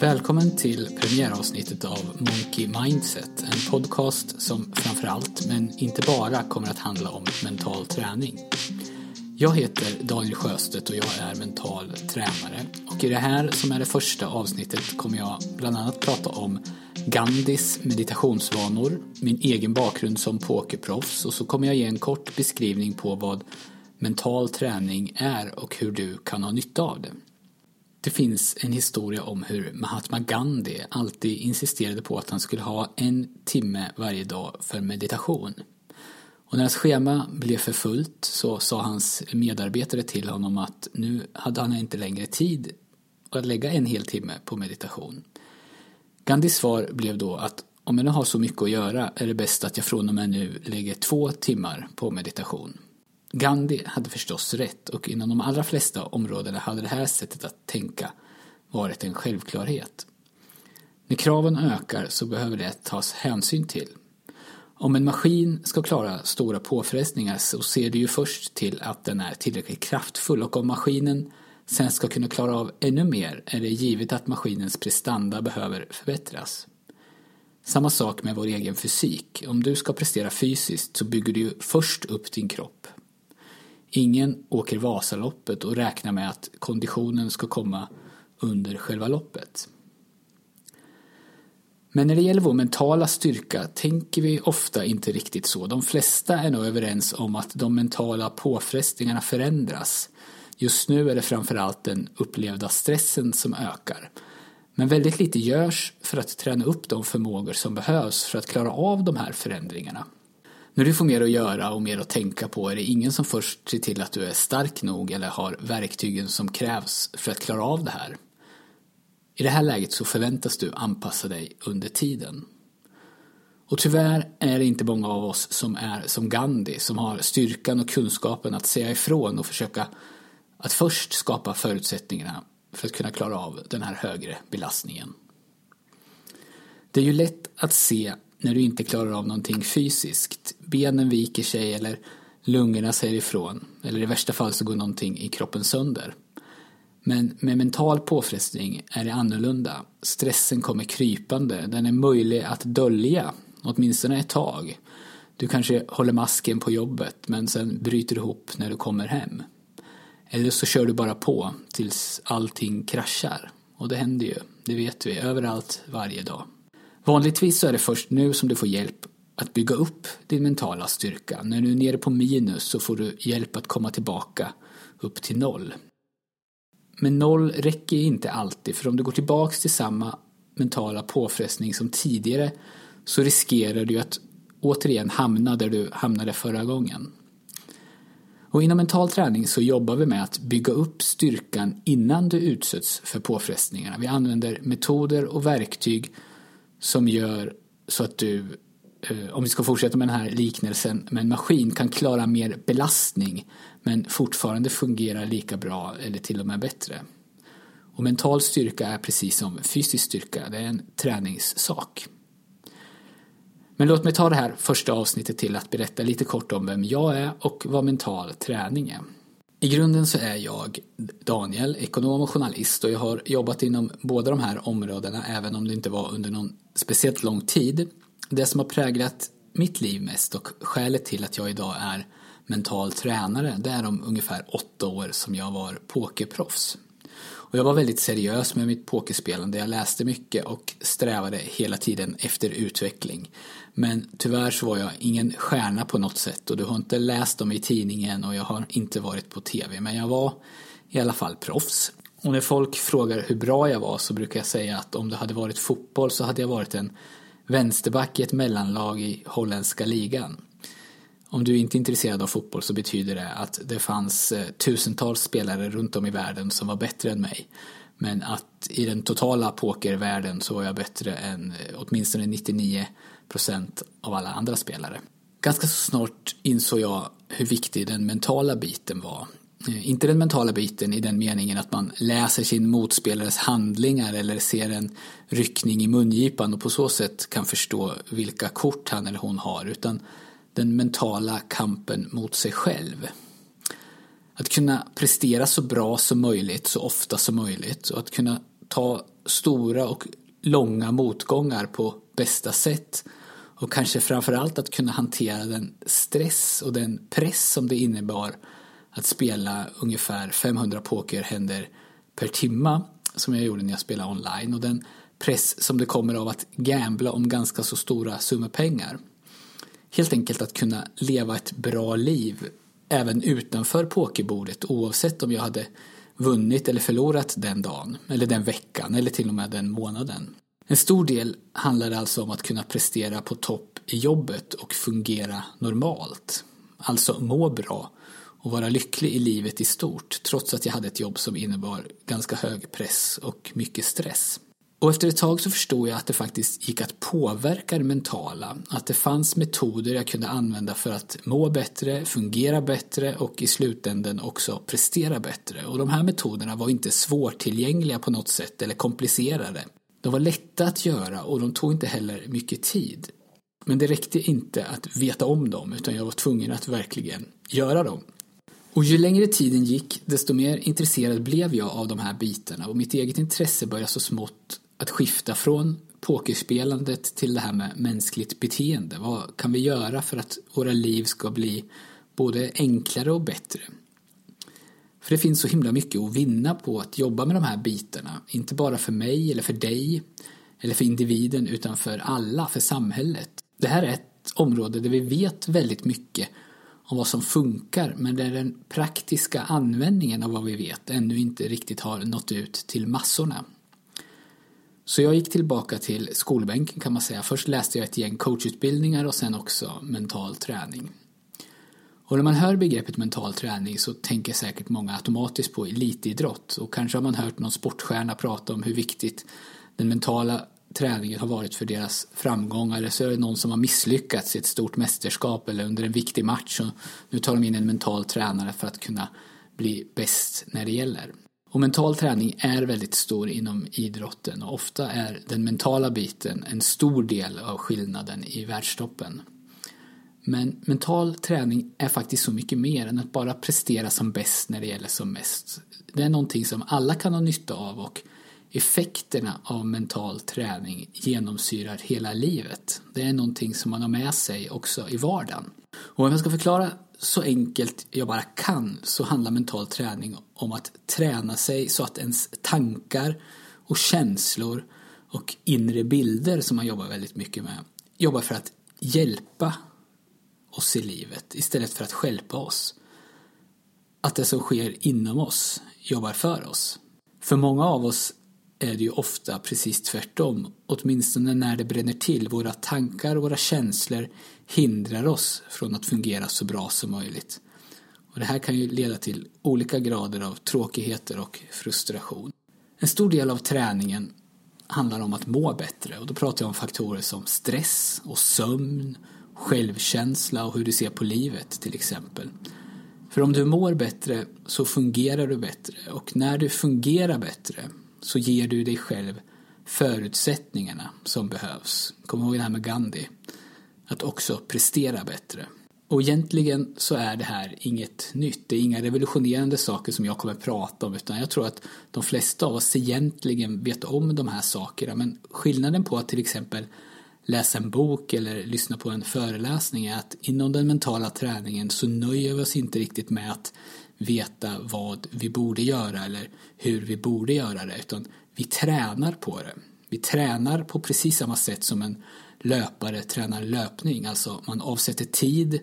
Välkommen till premiäravsnittet av Monkey Mindset, en podcast som framförallt, men inte bara, kommer att handla om mental träning. Jag heter Daniel Sjöstedt och jag är mental tränare. Och i det här som är det första avsnittet kommer jag bland annat prata om Gandhis meditationsvanor, min egen bakgrund som pokerproffs och så kommer jag ge en kort beskrivning på vad mental träning är och hur du kan ha nytta av det. Det finns en historia om hur Mahatma Gandhi alltid insisterade på att han skulle ha en timme varje dag för meditation. Och när hans schema blev för fullt så sa hans medarbetare till honom att nu hade han inte längre tid att lägga en hel timme på meditation. Gandhis svar blev då att om jag nu har så mycket att göra är det bäst att jag från och med nu lägger två timmar på meditation. Gandhi hade förstås rätt och inom de allra flesta områdena hade det här sättet att tänka varit en självklarhet. När kraven ökar så behöver det tas hänsyn till. Om en maskin ska klara stora påfrestningar så ser det ju först till att den är tillräckligt kraftfull och om maskinen sen ska kunna klara av ännu mer är det givet att maskinens prestanda behöver förbättras. Samma sak med vår egen fysik. Om du ska prestera fysiskt så bygger du ju först upp din kropp. Ingen åker Vasaloppet och räknar med att konditionen ska komma under själva loppet. Men när det gäller vår mentala styrka tänker vi ofta inte riktigt så. De flesta är nog överens om att de mentala påfrestningarna förändras. Just nu är det framförallt den upplevda stressen som ökar. Men väldigt lite görs för att träna upp de förmågor som behövs för att klara av de här förändringarna. När du får mer att göra och mer att tänka på är det ingen som först ser till att du är stark nog eller har verktygen som krävs för att klara av det här. I det här läget så förväntas du anpassa dig under tiden. Och tyvärr är det inte många av oss som är som Gandhi, som har styrkan och kunskapen att säga ifrån och försöka att först skapa förutsättningarna för att kunna klara av den här högre belastningen. Det är ju lätt att se när du inte klarar av någonting fysiskt. Benen viker sig eller lungorna säger ifrån. Eller i värsta fall så går någonting i kroppen sönder. Men med mental påfrestning är det annorlunda. Stressen kommer krypande. Den är möjlig att dölja, åtminstone ett tag. Du kanske håller masken på jobbet men sen bryter du ihop när du kommer hem. Eller så kör du bara på tills allting kraschar. Och det händer ju, det vet vi, överallt varje dag. Vanligtvis så är det först nu som du får hjälp att bygga upp din mentala styrka. När du är nere på minus så får du hjälp att komma tillbaka upp till noll. Men noll räcker inte alltid, för om du går tillbaks till samma mentala påfrestning som tidigare så riskerar du att återigen hamna där du hamnade förra gången. Och inom mental träning så jobbar vi med att bygga upp styrkan innan du utsätts för påfrestningarna. Vi använder metoder och verktyg som gör så att du, eh, om vi ska fortsätta med den här liknelsen med en maskin, kan klara mer belastning men fortfarande fungerar lika bra eller till och med bättre. Och mental styrka är precis som fysisk styrka, det är en träningssak. Men låt mig ta det här första avsnittet till att berätta lite kort om vem jag är och vad mental träning är. I grunden så är jag Daniel, ekonom och journalist och jag har jobbat inom båda de här områdena även om det inte var under någon speciellt lång tid. Det som har präglat mitt liv mest och skälet till att jag idag är mental tränare det är de ungefär åtta år som jag var pokerproffs. Och jag var väldigt seriös med mitt pokerspelande. Jag läste mycket och strävade hela tiden efter utveckling. Men tyvärr så var jag ingen stjärna på något sätt och du har inte läst om i tidningen och jag har inte varit på tv. Men jag var i alla fall proffs. Och när folk frågar hur bra jag var så brukar jag säga att om det hade varit fotboll så hade jag varit en vänsterback i ett mellanlag i holländska ligan. Om du inte är intresserad av fotboll så betyder det att det fanns eh, tusentals spelare runt om i världen som var bättre än mig. Men att i den totala pokervärlden så var jag bättre än eh, åtminstone 99 procent av alla andra spelare. Ganska så snart insåg jag hur viktig den mentala biten var. Eh, inte den mentala biten i den meningen att man läser sin motspelares handlingar eller ser en ryckning i mungipan och på så sätt kan förstå vilka kort han eller hon har, utan den mentala kampen mot sig själv. Att kunna prestera så bra som möjligt, så ofta som möjligt och att kunna ta stora och långa motgångar på bästa sätt och kanske framförallt att kunna hantera den stress och den press som det innebar att spela ungefär 500 pokerhänder per timma som jag gjorde när jag spelade online och den press som det kommer av att gambla om ganska så stora summor pengar. Helt enkelt att kunna leva ett bra liv även utanför pokerbordet oavsett om jag hade vunnit eller förlorat den dagen, eller den veckan, eller till och med den månaden. En stor del handlar alltså om att kunna prestera på topp i jobbet och fungera normalt. Alltså må bra och vara lycklig i livet i stort trots att jag hade ett jobb som innebar ganska hög press och mycket stress. Och efter ett tag så förstod jag att det faktiskt gick att påverka det mentala. Att det fanns metoder jag kunde använda för att må bättre, fungera bättre och i slutänden också prestera bättre. Och de här metoderna var inte svårtillgängliga på något sätt eller komplicerade. De var lätta att göra och de tog inte heller mycket tid. Men det räckte inte att veta om dem utan jag var tvungen att verkligen göra dem. Och ju längre tiden gick desto mer intresserad blev jag av de här bitarna och mitt eget intresse började så smått att skifta från pokerspelandet till det här med mänskligt beteende. Vad kan vi göra för att våra liv ska bli både enklare och bättre? För det finns så himla mycket att vinna på att jobba med de här bitarna. Inte bara för mig eller för dig eller för individen utan för alla, för samhället. Det här är ett område där vi vet väldigt mycket om vad som funkar men där den praktiska användningen av vad vi vet ännu inte riktigt har nått ut till massorna. Så jag gick tillbaka till skolbänken kan man säga. Först läste jag ett gäng coachutbildningar och sen också mental träning. Och när man hör begreppet mental träning så tänker säkert många automatiskt på elitidrott och kanske har man hört någon sportstjärna prata om hur viktigt den mentala träningen har varit för deras framgång eller så är det någon som har misslyckats i ett stort mästerskap eller under en viktig match och nu tar de in en mental tränare för att kunna bli bäst när det gäller. Och mental träning är väldigt stor inom idrotten och ofta är den mentala biten en stor del av skillnaden i världstoppen. Men mental träning är faktiskt så mycket mer än att bara prestera som bäst när det gäller som mest. Det är någonting som alla kan ha nytta av och effekterna av mental träning genomsyrar hela livet. Det är någonting som man har med sig också i vardagen. Och om jag ska förklara så enkelt jag bara kan så handlar mental träning om att träna sig så att ens tankar och känslor och inre bilder som man jobbar väldigt mycket med jobbar för att hjälpa oss i livet istället för att skälpa oss. Att det som sker inom oss jobbar för oss. För många av oss är det ju ofta precis tvärtom, åtminstone när det bränner till. Våra tankar och våra känslor hindrar oss från att fungera så bra som möjligt. Och det här kan ju leda till olika grader av tråkigheter och frustration. En stor del av träningen handlar om att må bättre och då pratar jag om faktorer som stress och sömn, självkänsla och hur du ser på livet till exempel. För om du mår bättre så fungerar du bättre och när du fungerar bättre så ger du dig själv förutsättningarna som behövs. Kom ihåg det här med Gandhi. Att också prestera bättre. Och egentligen så är det här inget nytt. Det är inga revolutionerande saker som jag kommer att prata om utan jag tror att de flesta av oss egentligen vet om de här sakerna. Men skillnaden på att till exempel läsa en bok eller lyssna på en föreläsning är att inom den mentala träningen så nöjer vi oss inte riktigt med att veta vad vi borde göra eller hur vi borde göra det utan vi tränar på det. Vi tränar på precis samma sätt som en löpare tränar löpning, alltså man avsätter tid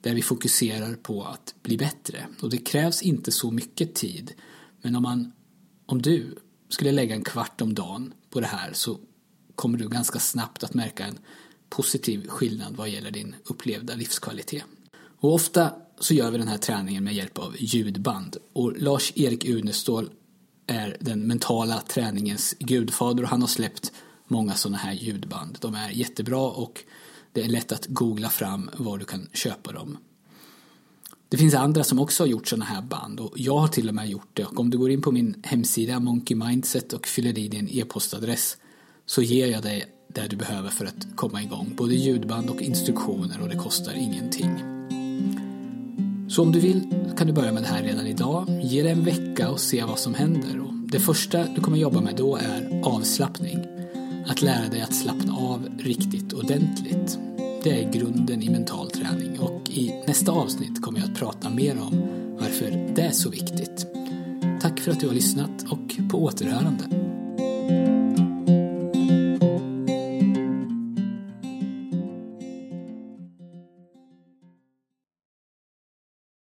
där vi fokuserar på att bli bättre och det krävs inte så mycket tid men om, man, om du skulle lägga en kvart om dagen på det här så kommer du ganska snabbt att märka en positiv skillnad vad gäller din upplevda livskvalitet. Och ofta så gör vi den här träningen med hjälp av ljudband. Och Lars-Erik Unestål är den mentala träningens gudfader och han har släppt många sådana här ljudband. De är jättebra och det är lätt att googla fram var du kan köpa dem. Det finns andra som också har gjort sådana här band och jag har till och med gjort det och om du går in på min hemsida Monkey Mindset och fyller i din e-postadress så ger jag dig det du behöver för att komma igång. Både ljudband och instruktioner och det kostar ingenting. Så om du vill kan du börja med det här redan idag. Ge det en vecka och se vad som händer. Och Det första du kommer jobba med då är avslappning. Att lära dig att slappna av riktigt ordentligt. Det är grunden i mental träning och i nästa avsnitt kommer jag att prata mer om varför det är så viktigt. Tack för att du har lyssnat och på återhörande.